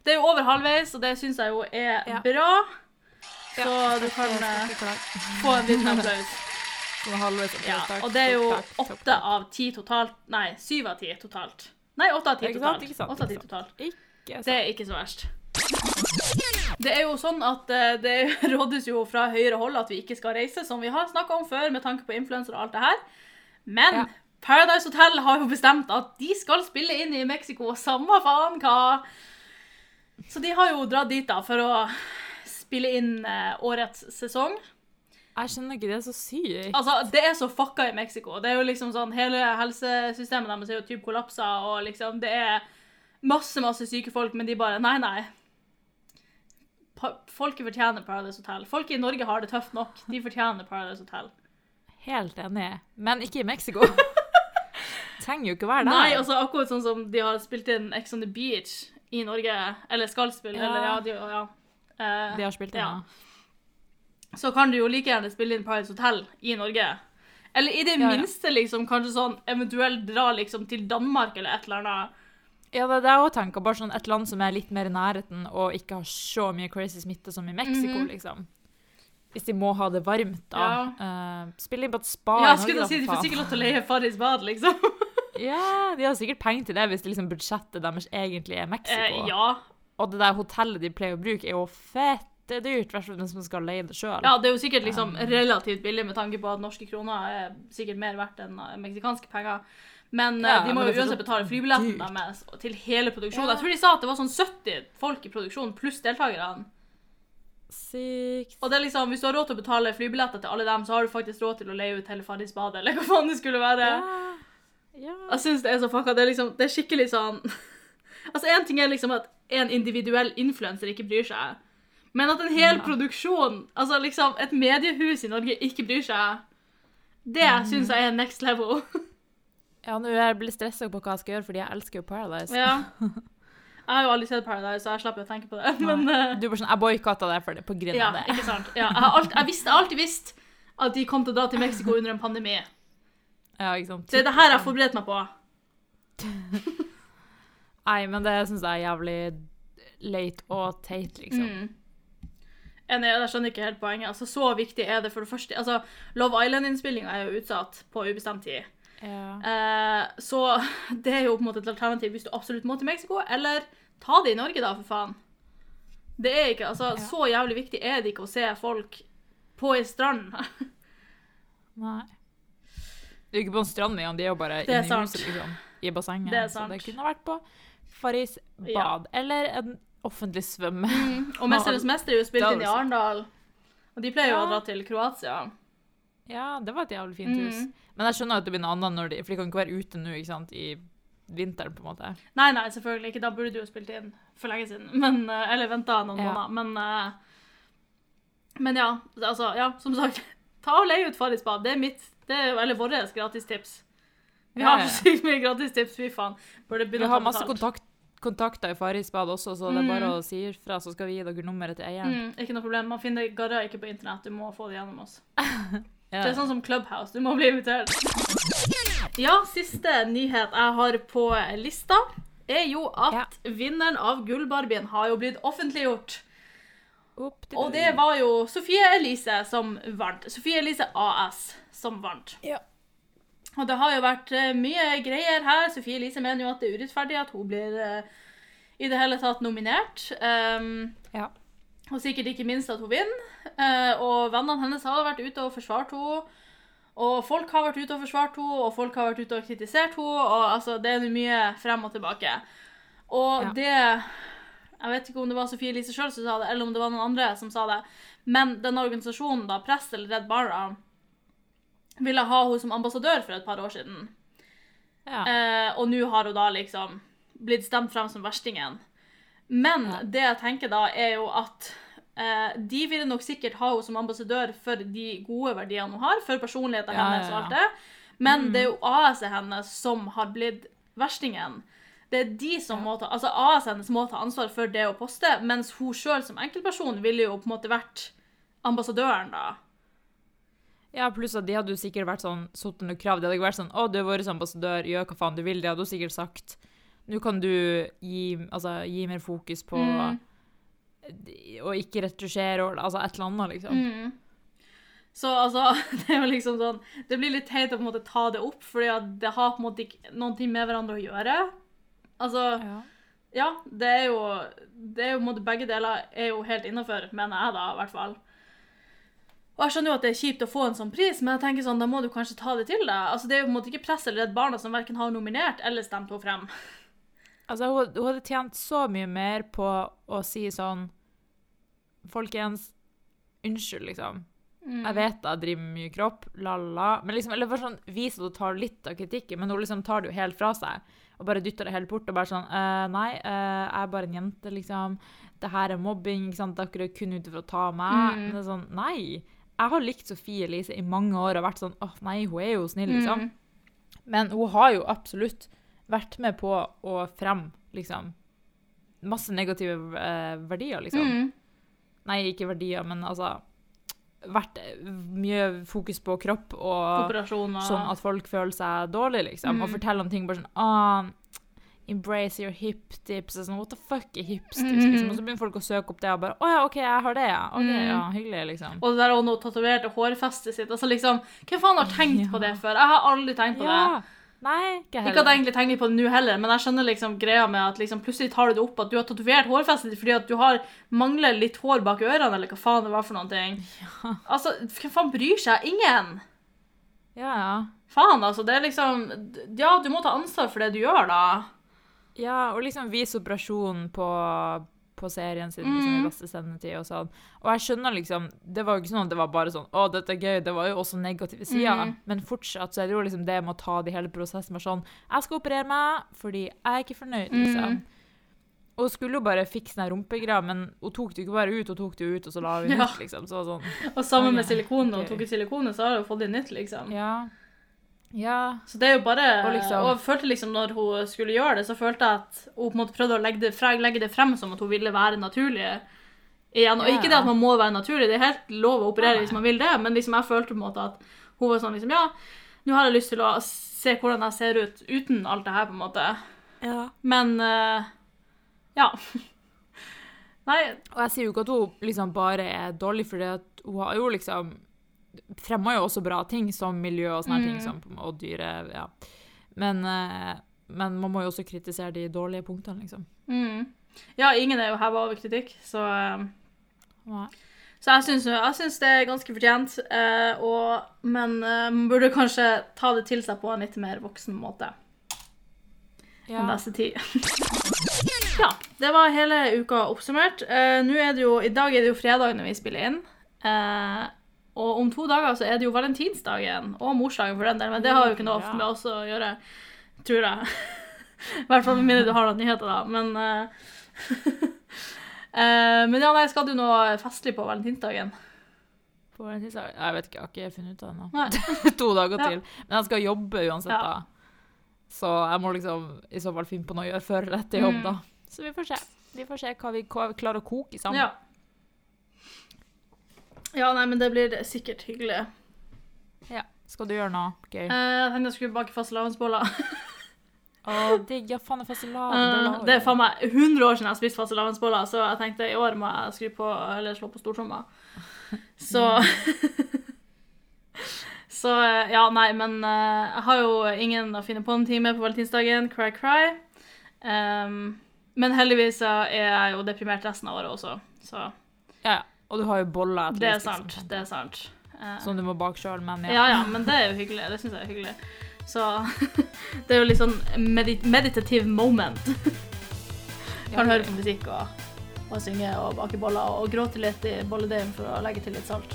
Det er jo over halvveis, og det syns jeg jo er Ja. bra. Så du kan eh, få en liten applaus. Ja, og det er jo åtte av ti totalt. Nei, syv av ti totalt. Nei, åtte av ti totalt. Ikke. Ikke Det er ikke så verst. Det er jo sånn at eh, det rådes jo fra høyre hold at vi ikke skal reise, som vi har snakka om før, med tanke på influensere og alt det her. Men Ja. Paradise Hotel har jo bestemt at de skal spille inn i Mexico, samme faen hva. Så de har jo dratt dit da for å spille inn eh, årets sesong. Jeg skjønner ikke, det er så sykt. Altså, det er så fucka i Mexico. Det er jo liksom sånn, Hele helsesystemet deres er jo typ kollapsa, og liksom det er masse, masse syke folk, men de bare Nei, nei. Folket fortjener Paradise Hotel. Folk i Norge har det tøft nok. De fortjener Paradise Hotel. Helt enig. Men ikke i Mexico. Trenger jo ikke være der. Nei, altså akkurat sånn som de har spilt inn Ex on the Beach i Norge, eller skal spille, Ja. eller ja, de, ja. Eh, De har spilt inn, ja. ja. så kan du jo like gjerne spille inn Paradise Hotel i Norge. Eller i det minste liksom, kanskje sånn eventuelt dra liksom til Danmark eller et eller annet. Ja, det er det er òg tanker. Bare sånn et land som er litt mer i nærheten, og ikke har så mye crazy smitte som i Mexico, Mhm. liksom. Hvis de må ha det varmt, da. Ja. Uh, spill inn på et spa Ja, jeg skulle Norge, si, De får sikkert lov til å leie Farris bad, liksom. Ja, de har sikkert penger til det hvis det liksom budsjettet deres egentlig er Mexico. Eh, ja. Og det der hotellet de pleier å bruke, er jo fette dyrt, i hvert fall skal leie det sjøl. ja, det er jo sikkert liksom relativt billig med tanke på at norske kroner er sikkert mer verdt enn eh, meksikanske penger. Men eh, Ja, de må men jo uansett betale flybilletten deres til hele produksjonen. Ja. Jeg tror de sa at det var sånn 70 folk i produksjonen pluss deltakerne. Sykt. Og det er liksom, hvis du har råd til å betale flybilletter til alle dem, så har du faktisk råd til å leie ut hele Farris bad, eller hva faen det skulle være. Ja. ja. Jeg syns det er så fucka. Det er liksom, det er skikkelig sånn Altså, én ting er liksom at en individuell influenser ikke bryr seg, men at en hel produksjon, altså liksom et mediehus i Norge, ikke bryr seg, det Mm. syns jeg er next level. Ja, nå er jeg blitt stressa på hva jeg skal gjøre, fordi jeg elsker jo Paradise. ja. Jeg har jo aldri sett Paradise, så jeg slipper å tenke på det. Men uh, Du bare sånn, Jeg boikotta det for det, på grunn ja, av det. ikke sant. Ja, jeg har alt, jeg visste, jeg alltid visst at de kom til å dra til Mexico under en pandemi. Ja, ikke sant? Så det er det her jeg forberedte forberedt meg på. Nei, men det syns jeg er jævlig late og teit, liksom. Mm. Enig, jeg skjønner ikke helt poenget. Altså, Så viktig er det for det første Altså, Love Island-innspillinga er jo utsatt på ubestemt tid. Ja. Eh, så det er jo på en måte et alternativ hvis du absolutt må til Mexico, eller ta det i Norge, da, for faen. Det er ikke, altså, Ja. Så jævlig viktig er det ikke å se folk på ei strand. Nei. Det er jo ikke på en strand engang, de er jo bare Det er inne i huset, liksom. i bassenget. Det er Så det kunne vært på Farris Ja. bad. Eller en offentlig svømme. Og 'Mesternes mester' er jo spilt inn i Arendal. Og de pleier jo å dra til Kroatia. Ja, det var et jævlig fint hus. Mm. Men jeg skjønner at det blir noe annet, når de, for de kan ikke være ute nå ikke sant, i vinteren. på en måte. Nei, nei, selvfølgelig ikke. Da burde du jo spilt inn for lenge siden. Men, eh, eller venta noen Ja. måneder. Men, eh, men ja, altså, ja, som sagt. Ta og leie ut Farris bad. Det er mitt, det er, eller vårt gratistips. Vi har ja, sykt mye gratistips, fy faen. Vi har masse kontakt, kontakter i Farris bad også, så det er bare Mm. å si ifra, så skal vi gi dere nummeret til eieren. Mm, ikke noe problem. Man finner garra ikke på internett. Du må få det gjennom oss. Ja. Det er sånn som Clubhouse. Du må bli invitert. Ja, siste nyhet jeg har på lista, er jo at vinneren av Gullbarbien har jo blitt offentliggjort. Og det var jo Sofie Elise som vant. Sofie Elise AS som vant. Ja. Og det har jo vært eh, mye greier her. Sofie Elise mener jo at det er urettferdig at hun blir eh, i det hele tatt nominert. Um, Ja. Og sikkert ikke minst at hun vinner. Eh, og vennene hennes har vært ute og forsvart henne. Og folk har vært ute og forsvart henne, og folk har vært ute og kritisert henne. Og altså, det er mye frem og tilbake. Og Ja. det Jeg vet ikke om det var Sofie Elise sjøl som sa det, eller om det var noen andre som sa det. Men denne organisasjonen, da, Press eller Redd Barna, ville ha henne som ambassadør for et par år siden. Ja. Eh, og nå har hun da liksom blitt stemt frem som verstingen. Men det jeg tenker da, er jo at eh, de ville nok sikkert ha henne som ambassadør for de gode verdiene hun har, for personligheten Ja, hennes og alt det. Men Mm. det er jo AS-et hennes som har blitt verstingen. Det er de som må ta, altså AS hennes må ta ansvar for det å poste, mens hun sjøl som enkeltperson ville jo på en måte vært ambassadøren, da. Ja, pluss at de hadde jo sikkert vært sånn satt noen krav. De hadde ikke vært sånn 'Å, du er vår ambassadør, gjør hva faen du vil.' De hadde jo sikkert sagt 'Nå kan du gi, altså, gi mer fokus på Mm. å ikke retusjere', og altså et eller annet, liksom. Mm. Så altså, det er jo liksom sånn Det blir litt teit å på en måte ta det opp, fordi det har på en måte ikke noen ting med hverandre å gjøre. Altså, Ja. ja, det er jo Det er jo på en måte Begge deler er jo helt innafor, mener jeg, da, i hvert fall. Og Jeg skjønner jo at det er kjipt å få en sånn pris, men jeg tenker sånn, da må du kanskje ta det til deg. Altså, Det er jo på en måte ikke Press eller Redd Barna som verken har nominert eller stemt henne frem. Altså, hun, hun hadde tjent så mye mer på å si sånn Folkens, unnskyld, liksom. Mm. Jeg vet jeg driver med mye kropp, la-la. Men liksom, eller bare sånn, Vis at hun tar litt av kritikken, men hun liksom tar det jo helt fra seg. Og bare dytter det helt bort. og bare sånn «Eh, Nei, eh, jeg er bare en jente, liksom. Det her er mobbing. ikke sant? Dere er kun ute for å ta meg. Mm. Det er sånn, Nei. Jeg har likt Sofie Elise i mange år og vært sånn åh, nei, hun er jo snill, liksom. Mm. Men hun har jo absolutt vært med på å fremme, liksom, masse negative eh, verdier, liksom. Mm. Nei, ikke verdier, men altså Vært mye fokus på kropp og sånn at folk føler seg dårlig, liksom. Og Mm. forteller om ting bare sånn ah, Embrace your hip tips. Og sånn, What the fuck er hip tips? Mhm. Liksom. Og så begynner folk å søke opp det og bare Å ja, OK, jeg har det, ja. Ok, Mm. ja, Hyggelig, liksom. Og det der å nå tatoverte hårfestet sitt. altså liksom, Hvem faen har tenkt Ja. på det før? Jeg har aldri tenkt på det. Ja. Nei, ikke heller. Ikke at jeg egentlig tenker på det nå heller, men jeg skjønner liksom greia med at liksom plutselig tar du det opp at du har tatovert hårfestet ditt fordi at du har mangler litt hår bak ørene, eller hva faen det var for noen ting. Altså, hvem faen bryr seg? Ingen! Ja, ja. Faen, altså. Det er liksom Ja, du må ta ansvar for det du gjør, da. Ja, og liksom vise operasjonen på, på serien sin liksom, i Mhm. beste sendetid og sånn. Og jeg skjønner liksom Det var jo ikke sånn at det var bare sånn Å, dette er gøy. Det var jo også negative sider. Mm. Men fortsatt så er det jo liksom det med å ta det hele prosessen med sånn Jeg skal operere meg fordi jeg er ikke fornøyd, liksom. Mm. Og skulle jo bare fikse den rumpegreia, men hun tok det jo ikke bare ut, hun tok det jo ut, og så la hun Ja. nytt, liksom. Så sånn Og sammen med silikonet, hun tok ut silikonet, så har hun fått det nytt, liksom. Ja. Ja. Så det er jo bare Og Og, liksom- jeg følte liksom når hun skulle gjøre det, så følte jeg at hun på en måte prøvde å legge det, fre- legge det frem som at hun ville være naturlig. Igjen. Og Ja. ikke det at man må være naturlig, det er helt lov å operere ja. hvis man vil det, men liksom jeg følte på en måte at hun var sånn liksom Ja, nå har jeg lyst til å se hvordan jeg ser ut uten alt det her, på en måte. ja. Men uh, ja. Nei, Og jeg sier jo ikke at hun liksom bare er dårlig, for hun har jo liksom Fremma jo også bra ting, som miljø og sånne Mm. ting, som, og dyre Ja. Men, eh, men man må jo også kritisere de dårlige punktene, liksom. mm. Ja, ingen er jo heva over kritikk, så eh, Ja. Så jeg syns, det er ganske fortjent, eh, og, men eh, man burde kanskje ta det til seg på en litt mer voksen måte. Ja. den neste tid. ja, det var hele uka oppsummert. Eh, er det jo, I dag er det jo fredag når vi spiller inn. Eh, og om to dager så er det jo valentinsdagen, og morsdagen for den del, men det har jo ikke noe ofte med oss å gjøre, tror jeg. I hvert fall med mindre du har noen nyheter, da. Men, uh, men ja, nei, skal du noe festlig på valentinsdagen? På valentinsdagen? Jeg vet ikke, jeg har ikke funnet ut av det ennå. To dager Ja. til. Men jeg skal jobbe uansett, Ja. da. Så jeg må liksom i så fall finne på noe å gjøre før eller etter jobb, Mm. da. Så vi får se. Vi får se hva vi klarer å koke sammen. Ja. Ja, nei, men det blir sikkert hyggelig. Ja. Skal du gjøre noe gøy? Eh, jeg tenkte jeg skulle bake fastelavnsboller. Å, digg. Ja, faen, fastelavn. Uh, det er faen meg 100 år siden jeg har spist fastelavnsboller, så jeg tenkte i år må jeg skru på, eller slå på stortromma. Så Så eh, ja, nei, men uh, jeg har jo ingen å finne på en time på valentinsdagen. Cry, cry. Um, men heldigvis er jeg jo deprimert resten av året også, så Ja, ja. Og du har jo boller. det er sant. liksom. Det er sant. Som du må bake sjøl, men ja. Ja, ja, men det er jo hyggelig. Det syns jeg er hyggelig. Så det er jo litt sånn medit meditative moment. Kan høre på musikk og, og synge og bake boller og gråte litt i bolledeigen for å legge til litt salt.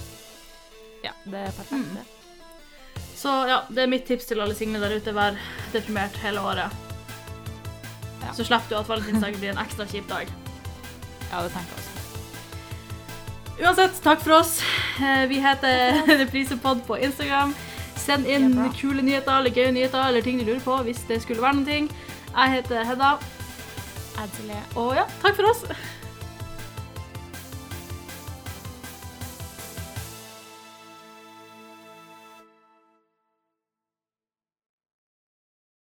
Ja, det er perfekt. Mm. det. Så ja, det er mitt tips til alle single der ute. Vær deprimert hele året. Ja. Så slipper du at valentinsdagen blir en ekstra kjip dag. Ja, det tenker jeg også. Uansett, takk for oss. Eh, Vi heter Reprisepod på Instagram. Send inn kule nyheter eller gøye nyheter eller ting du lurer på hvis det skulle være noe. Jeg heter Hedda, og ja, takk for oss.